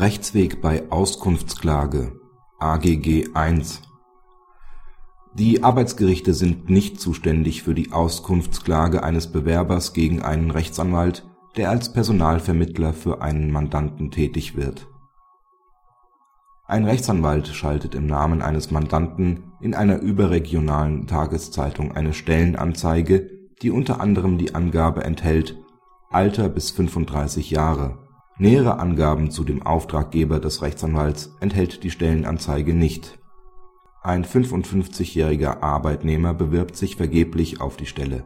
Rechtsweg bei Auskunftsklage (AGG 1) Die Arbeitsgerichte sind nicht zuständig für die Auskunftsklage eines Bewerbers gegen einen Rechtsanwalt, der als Personalvermittler für einen Mandanten tätig wird. Ein Rechtsanwalt schaltet im Namen eines Mandanten in einer überregionalen Tageszeitung eine Stellenanzeige, die unter anderem die Angabe enthält „ Alter bis 35 Jahre “Nähere Angaben zu dem Auftraggeber des Rechtsanwalts enthält die Stellenanzeige nicht. Ein 55-jähriger Arbeitnehmer bewirbt sich vergeblich auf die Stelle.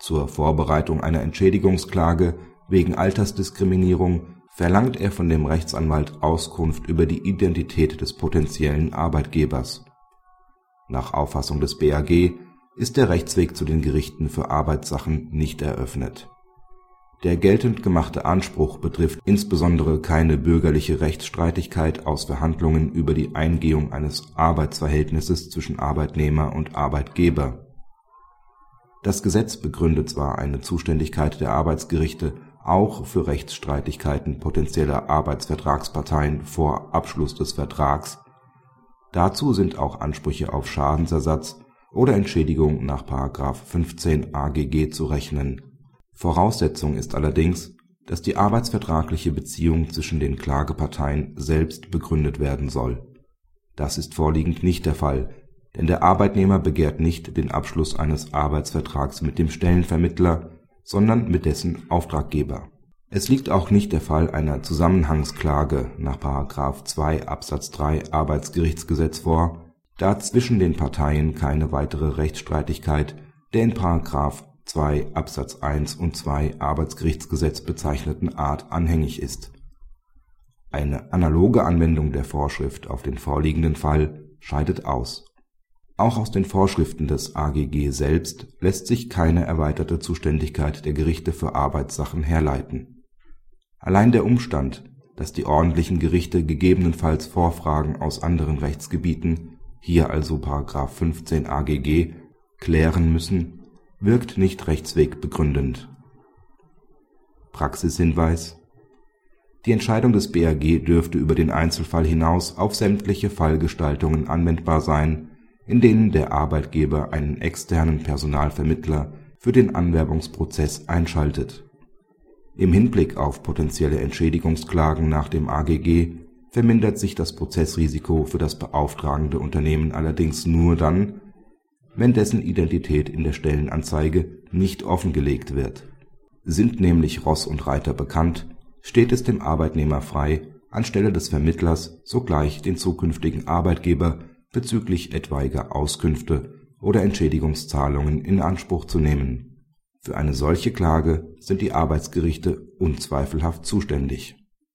Zur Vorbereitung einer Entschädigungsklage wegen Altersdiskriminierung verlangt er von dem Rechtsanwalt Auskunft über die Identität des potenziellen Arbeitgebers. Nach Auffassung des BAG ist der Rechtsweg zu den Gerichten für Arbeitssachen nicht eröffnet der geltend gemachte Anspruch betrifft insbesondere keine bürgerliche Rechtsstreitigkeit aus Verhandlungen über die Eingehung eines Arbeitsverhältnisses zwischen Arbeitnehmer und Arbeitgeber. Das Gesetz begründet zwar eine Zuständigkeit der Arbeitsgerichte auch für Rechtsstreitigkeiten potentieller Arbeitsvertragsparteien vor Abschluss des Vertrags, dazu sind auch Ansprüche auf Schadensersatz oder Entschädigung nach § 15 AGG zu rechnen Voraussetzung ist allerdings, dass die arbeitsvertragliche Beziehung zwischen den Klageparteien selbst begründet werden soll. Das ist vorliegend nicht der Fall, denn der Arbeitnehmer begehrt nicht den Abschluss eines Arbeitsvertrags mit dem Stellenvermittler, sondern mit dessen Auftraggeber. Es liegt auch nicht der Fall einer Zusammenhangsklage nach § 2 Absatz 3 Arbeitsgerichtsgesetz vor, da zwischen den Parteien keine weitere Rechtsstreitigkeit der in § 2 Absatz 1 und 2 Arbeitsgerichtsgesetz bezeichneten Art anhängig ist. Eine analoge Anwendung der Vorschrift auf den vorliegenden Fall scheidet aus. Auch aus den Vorschriften des AGG selbst lässt sich keine erweiterte Zuständigkeit der Gerichte für Arbeitssachen herleiten. Allein der Umstand, dass die ordentlichen Gerichte gegebenenfalls Vorfragen aus anderen Rechtsgebieten (hier also § 15 AGG) klären müssen wirkt nicht rechtswegbegründend. Praxishinweis Die Entscheidung des BAG dürfte über den Einzelfall hinaus auf sämtliche Fallgestaltungen anwendbar sein, in denen der Arbeitgeber einen externen Personalvermittler für den Anwerbungsprozess einschaltet. Im Hinblick auf potenzielle Entschädigungsklagen nach dem AGG vermindert sich das Prozessrisiko für das beauftragende Unternehmen allerdings nur dann wenn dessen Identität in der Stellenanzeige nicht offengelegt wird. Sind nämlich Ross und Reiter bekannt, steht es dem Arbeitnehmer frei, anstelle des Vermittlers sogleich den zukünftigen Arbeitgeber bezüglich etwaiger Auskünfte oder Entschädigungszahlungen in Anspruch zu nehmen. Für eine solche Klage sind die Arbeitsgerichte unzweifelhaft zuständig